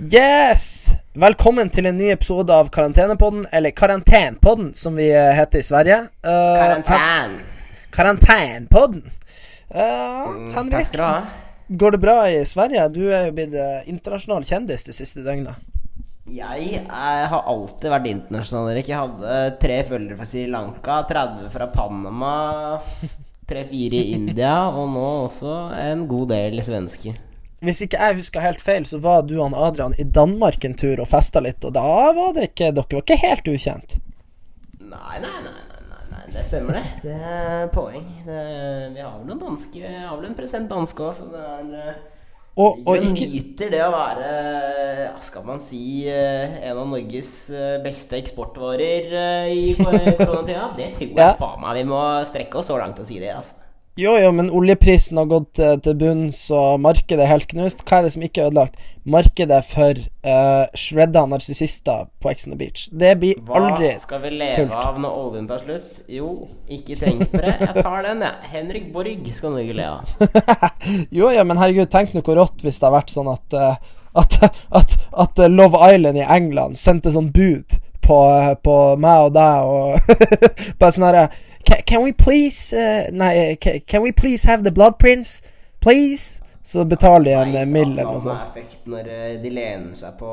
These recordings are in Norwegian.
Yes! Velkommen til en ny episode av Karantenepodden, eller Karantenpodden, som vi eh, heter i Sverige. Uh, Karantän. Karantenpodden. Uh, Mm, Henrik, takk, går det bra i Sverige? Du er jo blitt internasjonal kjendis de siste døgna. Jeg, jeg har alltid vært internasjonal, Erik. Jeg hadde tre følgere fra Sri Lanka, 30 fra Panama, 3-4 i India, og nå også en god del svensker. Hvis ikke jeg husker helt feil, så var du og Adrian i Danmark en tur og festa litt, og da var det ikke Dere var ikke helt ukjent. Nei, nei, nei, nei, nei, det stemmer det. Det er poeng. Det, vi har vel noen danske Vi har vel en present danske òg, så det er eh, Og, og ikke nyter det å være ja, Skal man si eh, en av Norges eh, beste eksportvarer eh, i kor- koronatida? Det tror jeg Ja. faen meg vi må strekke oss så langt å si det. altså Jo, jo, men oljeprisen har gått til, til bunns, og markedet er helt knust. Hva er det som ikke er ødelagt? Markedet for uh, shredda narsissister på Ex on the Beach. Det blir Hva aldri skal vi leve fullt. av når oljen tar slutt? Jo, ikke tenk på det. Jeg tar den, jeg. Henrik Borg skal Norge le av. Jo, ja, men herregud, tenk noe rått hvis det har vært sånn at uh, at, at, at eh, Love Island i England sendte sånn bud på, eh, på meg og deg og Bare sånn herre can, can we please uh, Nei, can, can we please have the blood prince? Please? Så betaler de en Nei, eh, mill eller noe sånt. er effekt når eh, de lener seg på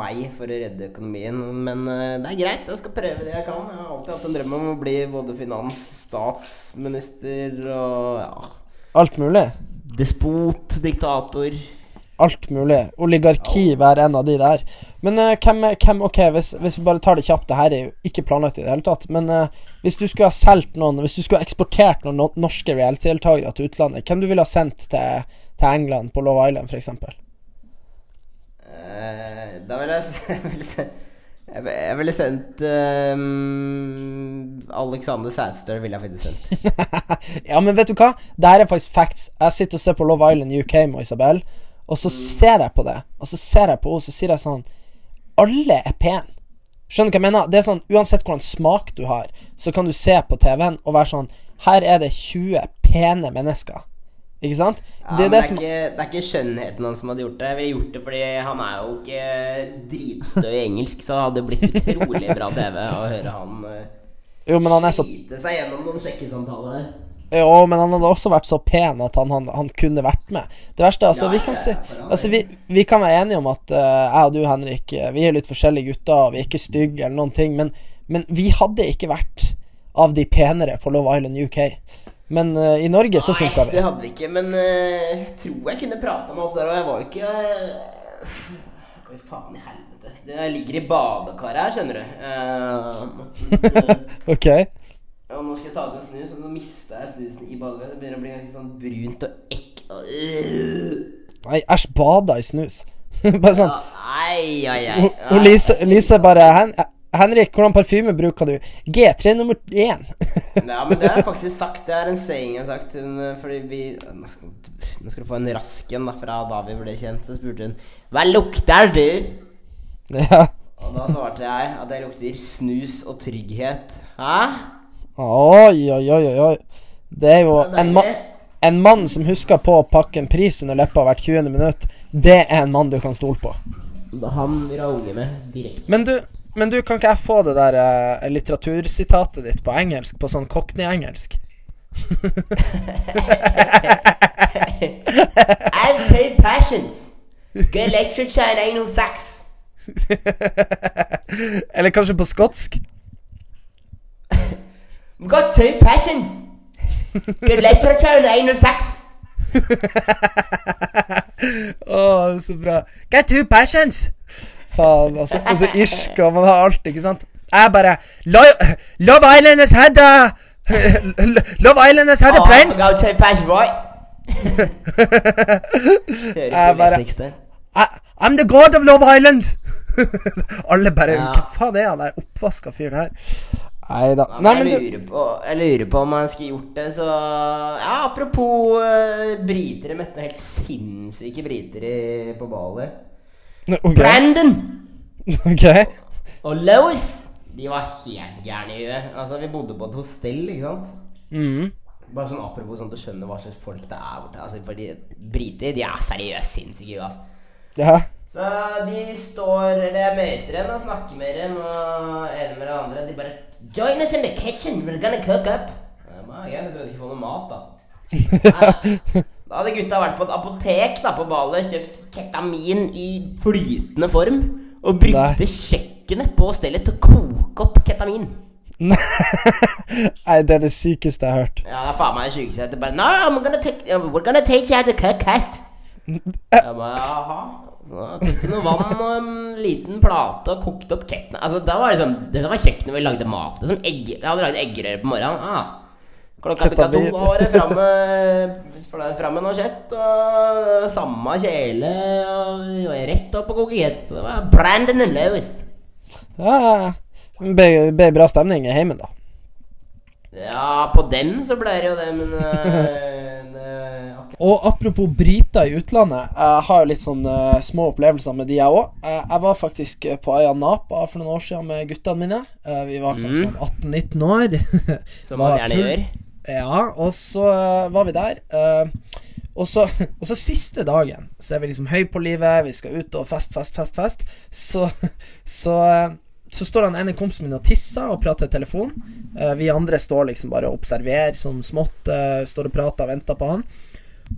meg for å redde økonomien. Men eh, det er greit, jeg skal prøve det jeg kan. Jeg har alltid hatt en drøm om å bli både finans, statsminister og ja, Alt mulig. despot, diktator. Alt mulig. Oligarki hver en av de der. Men uh, hvem, hvem Ok, hvis, hvis vi bare tar det kjapt, det her er jo ikke planlagt i det hele tatt. Men uh, hvis du skulle ha solgt noen Hvis du skulle ha eksportert noen no norske reality-deltakere til utlandet, hvem du ville ha sendt til, til England på Love Island, f.eks.? Uh, da ville jeg, vil jeg jeg ville- sendt um, Alexander Sadster ville jeg faktisk sendt. ja, men vet du hva? Det her er faktisk facts. Jeg sitter og ser på Love Island UK med Isabel, og så ser jeg på det, og så ser jeg på henne, så sier jeg sånn Alle er pene. Skjønner du hva jeg mener? Det er sånn, Uansett hvordan smak du har, så kan du se på TV-en og være sånn Her er det 20 pene mennesker. Ikke sant? Ja, det er det er som ikke, det er ikke skjønnheten hans som hadde gjort det. Vi har gjort det fordi han er jo ikke dritstø i engelsk, så det hadde blitt utrolig bra TV å høre han uh, Jo, men han er så seg gjennom noen sjekkesamtaler der. Jo, men han hadde også vært så pen at han, han, han kunne vært med. Det verste er altså, Ja, vi kan si Altså, vi, vi kan være enige om at uh, jeg og du, Henrik, eh, vi er litt forskjellige gutter, og vi er ikke stygge eller noen ting, men, men vi hadde ikke vært av de penere på Love Island UK. Men uh, i Norge så funka Nei, vi. det hadde vi ikke, men uh, jeg tror jeg kunne prata meg opp der, og jeg var jo ikke uh, Oi, faen i helvete. Jeg ligger i badekaret her, skjønner du. Eh, Ok. Og nå skal jeg ta ut en snus, og nå mista jeg snusen i badet. Så begynner det å bli ganske sånn brunt og ekk... Nei, æsj, bada i snus. bare sånn. Ai, ai, ai. Og, Lise, Lise bare Hen, Henrik, hvordan parfyme bruker du? G3 nummer én. Ja, men det har jeg faktisk sagt. Det er en saying jeg har sagt. Hun, eh, fordi vi Nå skal, nå skal du få en rask en fra da vi ble kjent. Så spurte hun Hva lukter du? ja. Og da svarte jeg at jeg lukter snus og trygghet. Hæ? Oi, oi, oi, oi. Det er jo en, ma en mann som husker på å pakke en pris under leppa hvert 20. minutt. Det er en mann du kan stole på. Han rager med direkte. Men du, men du, kan ikke jeg få det der eh, litteratursitatet ditt på engelsk? På sånn cockney-engelsk? Passions. And anal sex. Eller kanskje på skotsk? Got two passions. Good literature and anal sex. Å, er så bra. Get two passions! Faen, altså. Og så irsk, og man har alt, ikke sant? Jeg bare Lo- Love Island has had a Love Island has had a Oh, prince! I've got two passions, right? Jeg bare- I, I'm the god of Love Island! Alle bare Ja. Hva faen er han der oppvaska fyren her? Nei da. Nei, men jeg, du lurer på, jeg lurer på om jeg skulle gjort det, så Ja, apropos uh, briter. Jeg møtte helt sinnssyke briter i, på Bali. Okay. Brandon ok. og Lois. De var helt gærne i huet. Altså, vi bodde på et hostell, ikke sant. Mm. Bare sånn apropos sånn at du skjønner hva slags folk det er borte. Altså, fordi briter, de er seriøst sinnssyke i huet, altså. Ja. Så de står Eller jeg møter dem og snakker med dem, og ene med det andre. De bare Join us in the kitchen, we're gonna cook up. Ja, jeg tror jeg skal få noe mat, da. Nei, Da hadde gutta vært på et apotek da på ballet, kjøpt ketamin i flytende form, og brukte Nei. kjøkkenet på stedet til å koke opp ketamin. Nei, det er det sykeste jeg har hørt. Ja, det er faen meg det sykeste. Jeg bare No, I'm gonna take, we're gonna take you out to cook cat. Jeg bare, jaha. Tok noe vann og en liten plate og kokte opp kettene. Altså, det var liksom Dette var kjøkkenet vi lagde mat. Sånn egg, jeg hadde lagd eggerøre på morgenen. Ah. Klokka bikka to, da var det framme noe kjøtt og samme kjele og, og rett opp og koke kjøtt. Så det var Brandon and Lewis. Ja, ble, ble bra stemning i heimen, da. Ja, på den så ble det jo det, men akkurat. Og apropos briter i utlandet, jeg har jo litt sånn uh, små opplevelser med de, jeg òg. jeg var faktisk eh, på Aya Napa for noen år siden med guttene mine. Uh, vi var kanskje Mm. sånn 18-19 år. Som man gjerne gjør. ja, og så eh, var vi der. eh, og så, og så siste dagen så er vi liksom høy på livet, vi skal ut og fest, fest, fest, fest. Så, så, eh, så står han ene kompisen min og tisser og prater i telefon. Eh, vi andre står liksom bare og observerer sånn smått, eh, står og prater og venter på han.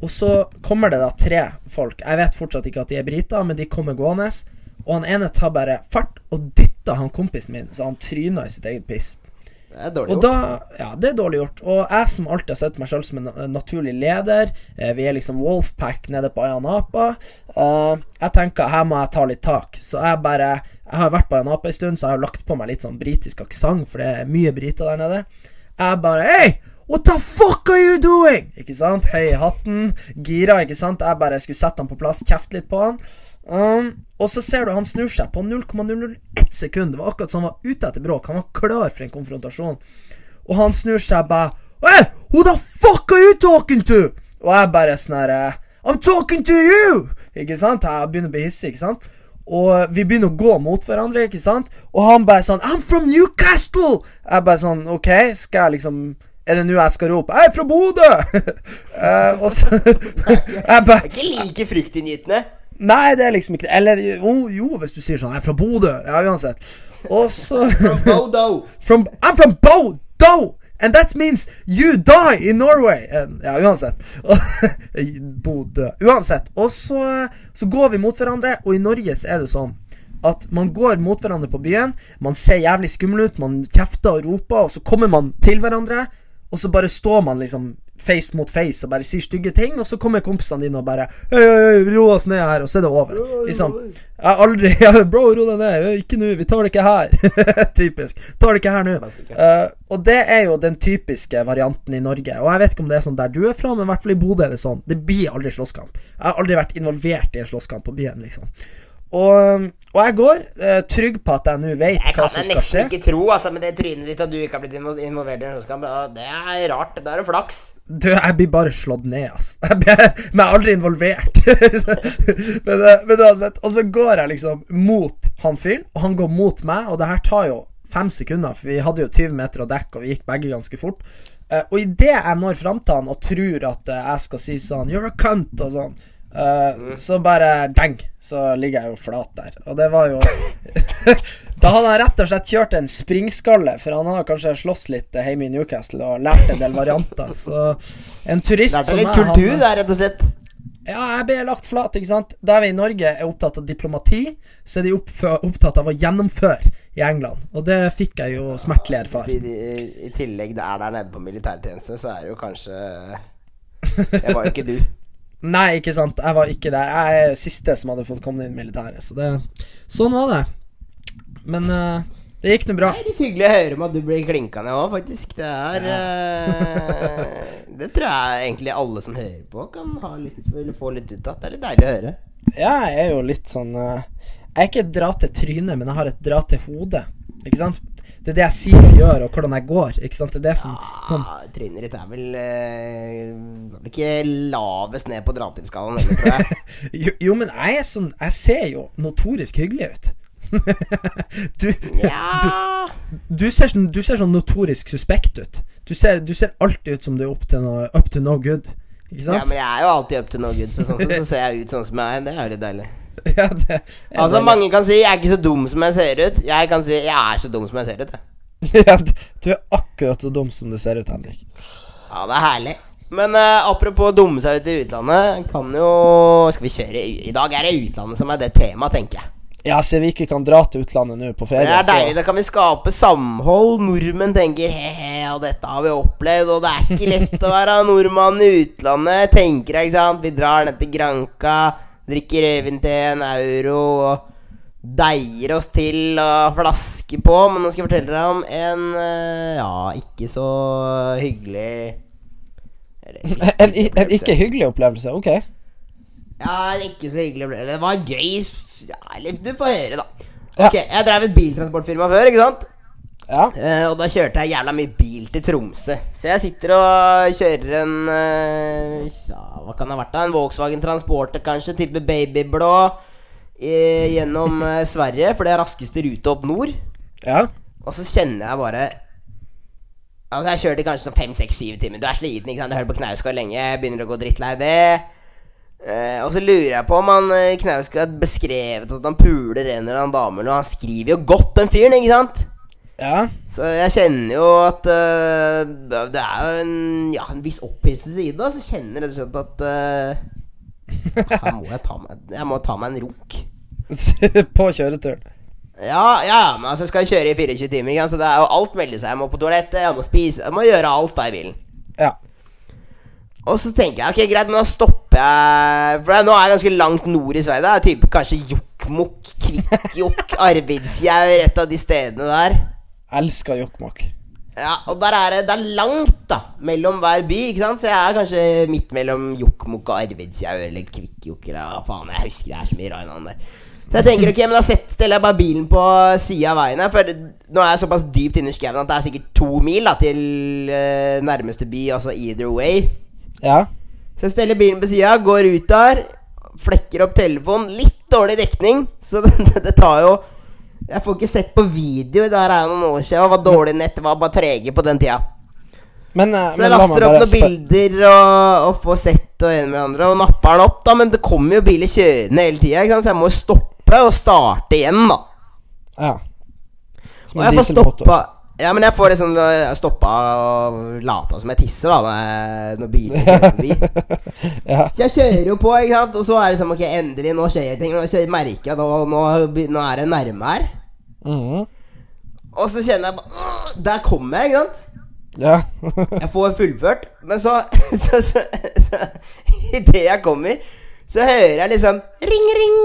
Og så kommer det da tre folk. Jeg vet fortsatt ikke at de er briter, men de kommer gående. Og han ene tar bare fart og dytter han kompisen min, så han tryner i sitt eget piss. Det er dårlig Og gjort. da Ja, det er dårlig gjort. Og jeg som alltid har sett meg sjøl som en naturlig leder, eh, vi er liksom Wolfpack nede på Ayia Napa, eh, jeg tenker her må jeg ta litt tak. Så jeg bare Jeg har vært på Ayanapa en stund, så jeg har lagt på meg litt sånn britisk aksent, for det er mye briter der nede. Jeg bare Hei! What the fuck are you doing? Ikke sant? Høy i hatten, gira, ikke sant? Jeg bare skulle sette han på plass, kjefte litt på han. Um, og så ser du han snur seg på 0,001 sekund. Det var akkurat som han var ute etter bråk. Han var klar for en konfrontasjon. Og han snur seg bare Hey, who the fuck are you talking to? Og jeg bare sånn her eh, I'm talking to you! Ikke sant? Jeg begynner å bli hissig, ikke sant? Og vi begynner å gå mot hverandre, ikke sant? Og han bare sånn I'm from Newcastle! Jeg bare sånn OK, skal jeg liksom Er det nå jeg skal rope Jeg er fra Bodø! Eh, og så Jeg bare Ikke like fryktinngytende. Nei, det er liksom ikke det. Eller jo, jo, hvis du sier sånn Jeg er fra Bodø. Ja, uansett. Og så Bodo. from, I'm from Bodø! And that means you die in Norway! Ja, uansett. Bodø. Uansett. Og så, så går vi mot hverandre, og i Norge så er det sånn at man går mot hverandre på byen, man ser jævlig skummel ut, man kjefter og roper, og så kommer man til hverandre, og så bare står man liksom face mot face og bare sier stygge ting, og så kommer kompisene dine og bare øy, øy, ro oss ned her, og så er det over. Liksom. Jeg har aldri Bro, ro deg ned. Ikke nå. Vi tar det ikke her. Typisk. Tar det ikke her nå. Eh, og det er jo den typiske varianten i Norge. Og jeg vet ikke om det er sånn der du er fra, men i hvert fall i Bodø er det sånn. Det blir aldri slåsskamp. Jeg har aldri vært involvert i en slåsskamp på byen, liksom. Og, og jeg går eh, trygg på at jeg nå vet Jeg hva som skal skje. Jeg kan nesten ikke tro, altså, med det trynet ditt at du ikke har blitt involvert i en. Det er rart. Det er jo flaks. Du, jeg blir bare slått ned, altså. Jeg blir, men jeg er aldri involvert. men, eh, men uansett. Og så går jeg liksom mot han fyren, og han går mot meg, og det her tar jo fem sekunder, for vi hadde jo 20 meter å dekke, og vi gikk begge ganske fort. Uh, og idet jeg når fram til han og tror at uh, jeg skal si sånn 'You're a cunt' og sånn, eh, så bare deng, så ligger jeg jo flat der. Og det var jo Da hadde jeg rett og slett kjørt en springskalle, for han har kanskje slåss litt hjemme i Newcastle og lært en del varianter. Så en turist Det er litt kultur han- der, rett og slett. Ja, jeg ble lagt flat, ikke sant. Der vi i Norge er opptatt av diplomati, så er de opptatt av å gjennomføre i England. Og det fikk jeg jo smertelig erfare. de i, i tillegg det er der nede på militærtjeneste, så er det jo kanskje Det var jo ikke du. Nei, ikke sant. Jeg var ikke der. Jeg er siste som hadde fått komme inn i militæret. Så det Sånn var det. Men uh, det gikk nå bra. Det er litt hyggelig å høre om at du blir klinka ned òg, faktisk. Det er eh, Det tror jeg egentlig alle som hører på, kan ha litt, få litt ut av. Det er litt deilig å høre. Ja, jeg er jo litt sånn uh, Jeg er ikke et dra til trynet, men jeg har et dra til hodet. Ikke sant? Det er det jeg sier og gjør, og hvordan jeg går. Ikke sant? Det er det som sånn Ah, Trynet ditt er vel øh, ikke lavest ned på dra-til-skalaen tror jeg. jo, jo, men jeg er sånn Jeg ser jo notorisk hyggelig ut. du, Ja du, ser, sånn- du ser sånn notorisk suspekt ut. Du ser, du ser alltid ut som du er up to no, up to no good. Ikke Ja, men jeg er jo alltid up to no good, så sånn sett så ser jeg ut sånn som jeg er. Det er jo litt deilig. Ja, det Altså. Mange kan si 'jeg er ikke så dum som jeg ser ut'. Jeg kan si 'jeg er så dum som jeg ser ut'. ja, du, er akkurat så dum som du ser ut, Henrik. Ja, det er herlig. Men uh, apropos dumme seg ut i utlandet, kan jo Skal vi kjøre i- dag er det utlandet som er det temaet, tenker jeg. Ja, siden vi ikke kan dra til utlandet nå på ferie. Det er deilig, så da kan vi skape samhold. Nordmenn tenker he-he, og dette har vi opplevd, og det er ikke lett å være nordmann i utlandet. Tenker jeg, ikke sant. Vi drar ned til Granca, drikker rødvin til en euro og deier oss til og flasker på. Men nå skal jeg fortelle deg om en eh, ja, ikke så hyggelig eller, en, i- en ikke hyggelig opplevelse. Ok. Ja, en ikke så hyggelig opplevelse. det. Var gøy. Ja, du får høre, da. Ok, Jeg drev et biltransportfirma før, ikke sant? Ja. Eh, og da kjørte jeg jævla mye bil til Tromsø. Så jeg sitter og kjører en eh, ja, Hva kan det ha vært? da? En Volkswagen Transporter, kanskje? Type babyblå. eh, gjennom eh, Sverige, for det er raskeste rute opp nord. Ja. Og så kjenner jeg bare Altså Jeg kjørte kanskje sånn fem, seks, syv timer. Du er sliten, ikke sant. Du hører på Knausgård lenge. Jeg begynner å gå drittlei det. Uh, og så lurer jeg på om han uh, Knausgård har beskrevet at han puler en eller annen dame. Og han skriver jo godt, den fyren, ikke sant? Ja. Så jeg kjenner jo at uh, Det er jo en, ja, en viss opphisselse i det. Så jeg kjenner rett og slett at uh, Her må jeg ta meg Jeg må ta meg en runk. på kjøreturen. Ja, ja, men altså jeg skal kjøre i 24 timer, så det er jo alt melder seg. Jeg må på toalettet, jeg må spise Jeg må gjøre alt da i bilen. Ja. Og så tenker jeg ok, greit, men da stopper jeg For nå er jeg ganske langt nord i Sverige. Det er type kanskje Jokkmokk, Kvikkjokk, Arvidsjaur, et av de stedene der. Elsker Jokkmokk. Ja, og der er det, det er langt da mellom hver by, ikke sant? Så jeg er kanskje midt mellom Jokkmokk og Arvidsjaur eller Kvikkjokk eller hva faen. Jeg husker det er så mye rare navn der. Så jeg tenker ok, men da setter jeg bare bilen på sida av veien her. For nå er jeg såpass dypt inne i skauen at det er sikkert to mil da til uh, nærmeste by, altså either way. Ja. Så jeg steller bilen på sida, går ut der, flekker opp telefonen. Litt dårlig dekning, så det, det tar jo Jeg får ikke sett på video. Det her er jo noen år siden. Jeg var dårlig nett, var bare trege på den tida. Men, eh, Så jeg men, laster opp noen bilder og, og får sett og en med andre og napper den opp, da. Men det kommer jo biler kjørende hele tida, så jeg må stoppe og starte igjen, da. Ja. Og jeg får stoppa Ja, men jeg får liksom Jeg stoppa og lata som jeg tisser, da, når, bilen når kjører forbi. Ja. Så jeg kjører jo på, ikke sant, og så er det liksom Ok, endelig, nå skjer ting. Nå jeg merker jeg at nå, nå er det nærme her. Mm. Og så kjenner jeg bare Der kommer jeg, ikke sant. Ja. Jeg får fullført, men så, så, så, så Idet jeg kommer, så hører jeg liksom ring, ring.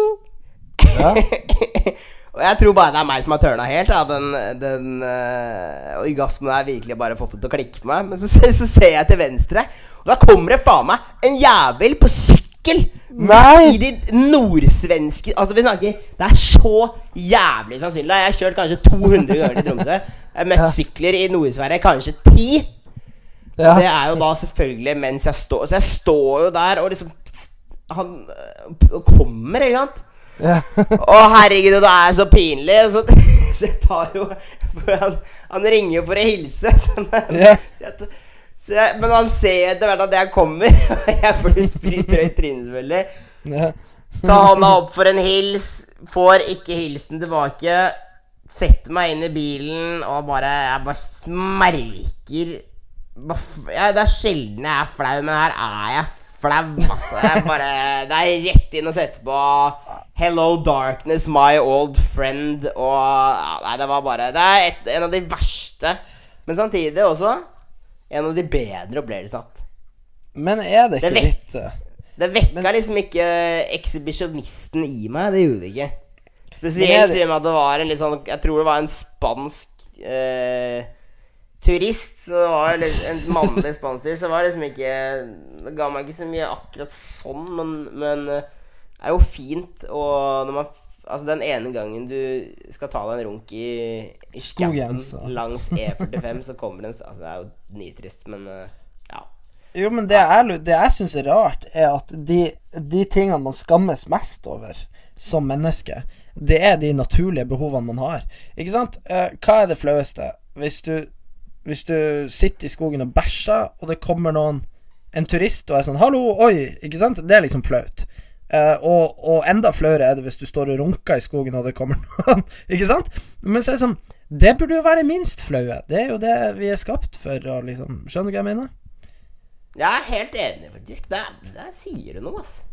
Ja. og jeg tror bare det er meg som har tørna helt. Da. Den, den uh, orgasmen har virkelig bare fått det til å klikke for meg. Men så, så, ser jeg til venstre, og da kommer det faen meg en jævel på sykkel! Nei! I de nordsvenske Altså, vi snakker Det er så jævlig sannsynlig. Jeg har kjørt kanskje 200 ganger til Tromsø. Jeg har møtt Ja. sykler i Nord-Sverige kanskje ti. ja. Det er jo da selvfølgelig mens jeg står Så jeg står jo der og liksom Han øh, kommer, ikke sant? Ja. Å, herregud, da det er så pinlig. Så, så jeg tar jo han, han ringer jo for å hilse. Så, men, Ja. så jeg, jeg, men han ser etter hvert at jeg kommer. Og jeg får spryter i trynet, selvfølgelig. ja. Ta hånda opp for en hils. Får ikke hilsen tilbake. Setter meg inn i bilen og bare Jeg bare smerker ja, Det er sjelden jeg er flau, men her er jeg flau. Altså. er bare, det er rett inn og sette på Hello Darkness, my old friend. Og ja, Nei, det var bare Det er et, en av de verste, men samtidig også en av de bedre opplevelsene. Men er det Det ikke vet- litt eh, Det vekka liksom ikke ekshibisjonisten i meg. Det gjorde det ikke. Spesielt i og med at det var en litt sånn Jeg tror det var en spansk eh, turist. Så det var En mannlig spanser, så Så det liksom ikke Det ga meg ikke så mye akkurat sånn, men, men eh, det er jo fint og når man Altså Den ene gangen du skal ta deg en runk i, i skauen langs E45, så kommer det en Altså, det er jo nitrist, men eh, ja. Jo, men det jeg, det jeg syns er rart, er at de, de tingene man skammes mest over som menneske, det er de naturlige behovene man har. Ikke sant? Eh, hva er det flaueste? Hvis du, hvis du sitter i skogen og bæsjer, og det kommer noen En turist og er sånn 'Hallo, oi!' Ikke sant? Det er liksom flaut. Eh, og, og enda flauere er det hvis du står og runker i skogen og det kommer noen. ikke sant? Men så er det sånn Det burde jo være det minst flaue. Det er jo det vi er skapt for. Og liksom, skjønner du hva jeg mener? Jeg er helt enig, faktisk. Der, der sier du noe, ass.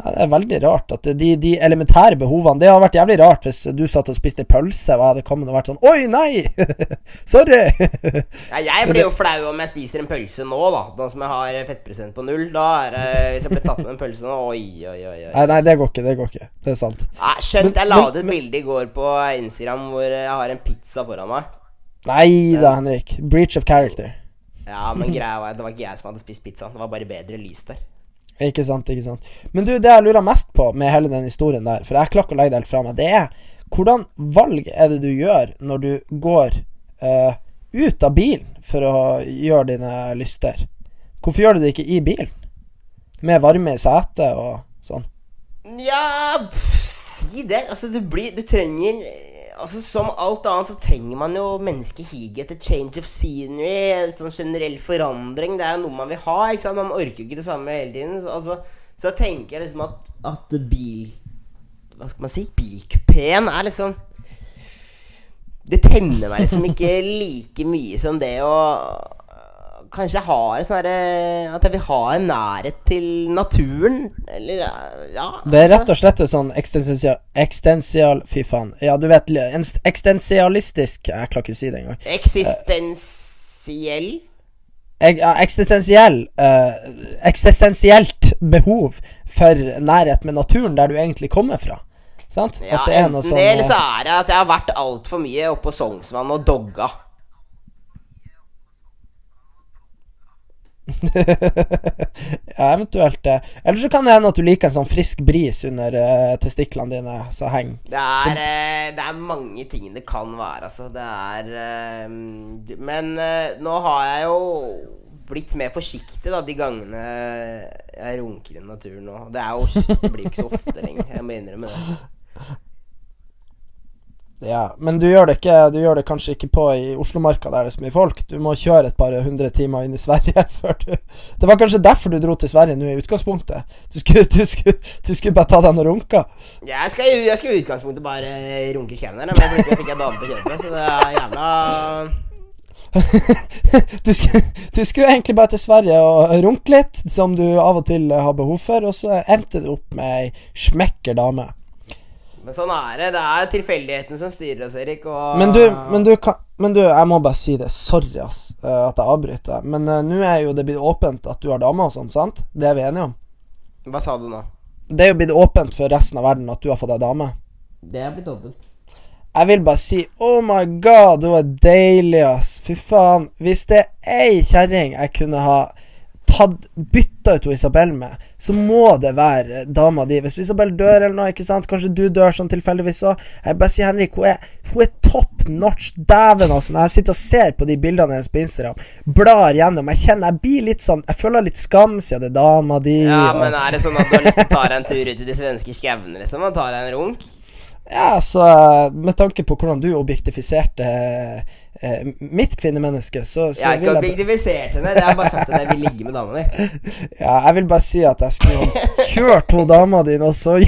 Ja, Det er veldig rart at de, de elementære behovene Det hadde vært jævlig rart hvis du satt og spiste pølse og jeg hadde kommet og vært sånn Oi, nei! Sorry! Ja, jeg blir jo flau om jeg spiser en pølse nå, da. Nå som jeg har fettprosent på null. Da er det Hvis jeg blir tatt med en pølse nå Oi, oi, oi. oi. nei, nei, det går ikke. Det går ikke. Det er sant. Ja, skjønt, jeg la ut et bilde i går på Instagram hvor jeg har en pizza foran meg. Nei da, Henrik. Breach of character. Ja, men greia var at det var ikke jeg som hadde spist pizzaen. Det var bare bedre lys der. Ikke sant, ikke sant. Men du, det jeg lurer mest på med hele den historien der, for jeg klarer ikke å legge det helt fra meg, det er hvordan valg er det du gjør når du går uh, ut av bilen for å gjøre dine lyster? Hvorfor gjør du det ikke i bilen? Med varme i setet og sånn. Ja, si det. Altså, du blir Du trenger Altså, Som alt annet så trenger man jo mennesket higer etter change of scenery. Sånn generell forandring. Det er jo noe man vil ha. ikke sant? Man orker jo ikke det samme hele tiden. Så, altså, så tenker jeg liksom at, at bil Hva skal man si? Bilkupeen er liksom Det tenner meg liksom ikke like mye som det å Kanskje jeg har sånn herre At jeg vil ha en nærhet til naturen. Eller ja Det er rett og slett et sånn ekstensial... ekstensial Fy faen. Ja, du vet en Eksistensialistisk Jeg klarer ikke å si det engang. Eksistensiell Ek- ja, Eksistensiell eh, Eksistensielt behov for nærhet med naturen der du egentlig kommer fra. Sant? Ja, at det er noe enten sånn det, eller så eh, er det at jeg har vært altfor mye oppe på Sognsvann og dogga. Ja, eventuelt det. Eller så kan det hende at du liker en sånn frisk bris under uh, testiklene dine så heng. Det er, uh, det er mange ting det kan være, altså. Det er uh, Men nå har jeg jo blitt mer forsiktig da de gangene jeg runker i naturen nå. Det jo Det blir jo ikke så ofte lenger. Jeg må innrømme det. Ja, men du gjør det ikke Du gjør det kanskje ikke på i Oslomarka der det er så mye folk. Du må kjøre et par hundre timer inn i Sverige før du Det var kanskje derfor du dro til Sverige nå i utgangspunktet. Du skulle, du skulle, du skulle bare ta deg noen runker. Jeg skal, jeg skal i utgangspunktet bare runke her, men plutselig fikk jeg dame på kjøpet, så det er jævla Du skulle, du skulle egentlig bare til Sverige og runke litt, som du av og til har behov for, og så endte du opp med ei smekker dame. Men sånn er det. Det er tilfeldighetene som styrer oss, Erik. Og Men du, men du kan Men du, jeg må bare si det. Sorry, ass, eh, at jeg avbryter. Men uh, nå er jo det blitt åpent at du har dame og sånn, sant? Det er vi enige om? Hva sa du nå? Det er jo blitt åpent for resten av verden at du har fått deg dame. Det er blitt åpent. Jeg vil bare si oh my god, du er deilig, ass. Fy faen. Hvis det er ei kjerring jeg kunne ha tatt bytta ut Isabel med, så må det være dama di. Hvis Isabel dør eller noe, ikke sant, kanskje du dør sånn tilfeldigvis òg. Jeg bare sier Henrik, hun er, hun er top notch. Dæven, altså. Når jeg sitter og ser på de bildene hennes på Instagram, blar gjennom, jeg kjenner jeg blir litt sånn Jeg føler litt skam siden det er dama di. Ja, og- men er det sånn at du har lyst til å ta deg en tur ut i de svenske skauene, liksom? Og ta deg en runk? Ja, så med tanke på hvordan du objektifiserte eh, mitt kvinnemenneske, så, så Jeg har ikke objektifisert henne. Jeg har bare sagt at jeg vil ligge med dama di. Ja, jeg vil bare si at jeg skulle kjørt hun dama di, også.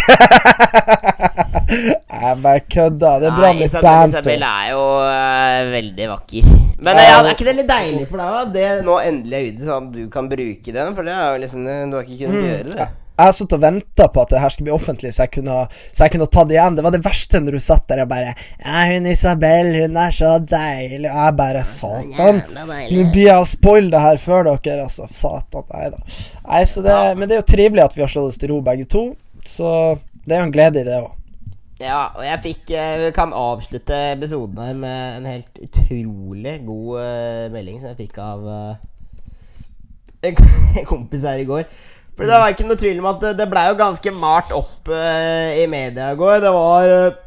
Jeg bare kødda. Det er bra med Isabel, Isabel er jo uh, veldig vakker. Men Ja, ja, det- er ikke det litt deilig for deg òg? Det nå endelig er ute, sånn at du kan bruke den? For det er jo liksom Du har ikke kunnet gjøre det. Jeg har sittet og venta på at det her skulle bli offentlig, så jeg kunne Så jeg kunne ta det igjen. Det var det verste når du satt der og bare Ja, hun Isabel, hun er så deilig. Og jeg bare Satan. Nå blir jeg å spoile det her før dere, altså. Satan. Nei da. Nei, så det, Men det er jo trivelig at vi har slått oss til ro, begge to. Så det er jo en glede i det òg. Ja, og jeg fikk eh, Vi kan avslutte episoden her med en helt utrolig god uh, melding som jeg fikk av uh, en kompis her i går. For det var ikke noe tvil om at det, det blei jo ganske malt opp uh, i media i går. Det var uh,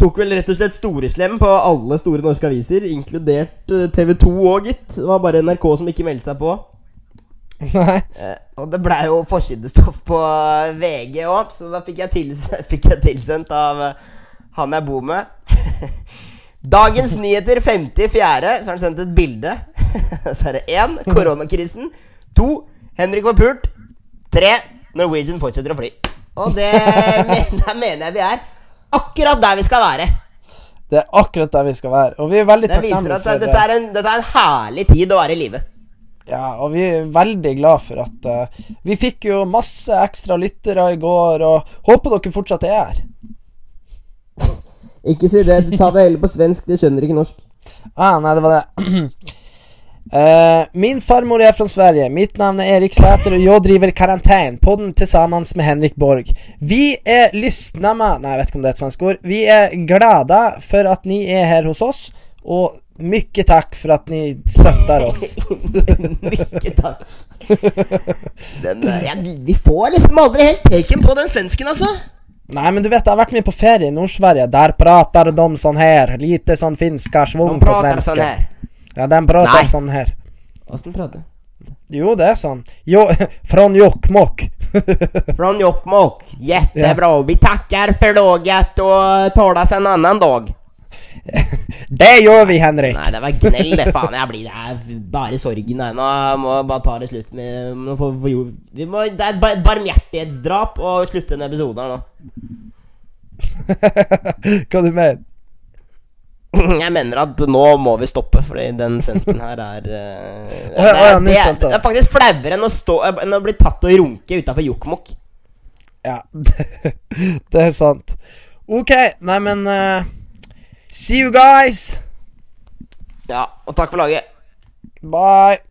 Tok vel rett og slett storeslem på alle store norske aviser, inkludert TV 2 òg, gitt. Det var bare NRK som ikke meldte seg på. Nei. Eh, og det blei jo forsidestoff på eh, VG òg, så da fikk jeg, tils fikk jeg tilsendt av uh, han jeg bor med. Dagens nyheter 54. Så har han sendt et bilde. så er det én koronakrisen. To Henrik var pult. Tre Norwegian fortsetter å fly. Og det men- der mener jeg vi er akkurat der vi skal være. Det er akkurat der vi skal være. Og vi er veldig Det viser at for dette er, en, dette er en herlig tid å være i live. Ja, og vi er veldig glad for at uh, Vi fikk jo masse ekstra lyttere i går, og håper dere fortsatt er her. Ikke si det. Ta det heller på svensk. De skjønner ikke norsk. Ah, nei, det var det. Eh, min farmor är från Sverige. Mitt namn är Erik Säter och jag driver Karantän-podden tillsammans med Henrik Borg. Vi är lyssnamma, nej jag vet inte om det är ett svenskt ord. Vi är glada för att ni är här hos oss och mycket tack för att ni stöttar oss. Mycket takk. Den, eh, ja, de får liksom aldri helt taken på den svensken, altså. Nei, men du vet, jeg har vært med på ferie i Nordsverige. Der prater de sånn her. lite sånn finska svung på prater sånn her. Ja, den prater Nei. sånn her. Åssen prater Jo, det er sånn. Jo, från Jokkmokk. Från Jokkmokk. Jättebra. Vi tackar för laget och talas en annan dag. det gjør vi Henrik. Nei, det var gnell, det. Faen, jeg blir Det er bare sorgen her nå. Jeg bare ta det slutt med nå får, vi må, Det er et bar barmhjertighetsdrap å slutte en episode her nå. Hva du mener? Jeg mener at nå må vi stoppe, fordi den svensken her er uh, Å ja, ja, det, er, det er faktisk flauere enn, enn å bli tatt og runke utafor Jokkmokk. Ja, det er sant. Ok, nei, men uh, See you guys! Ja, og takk for laget. Bye!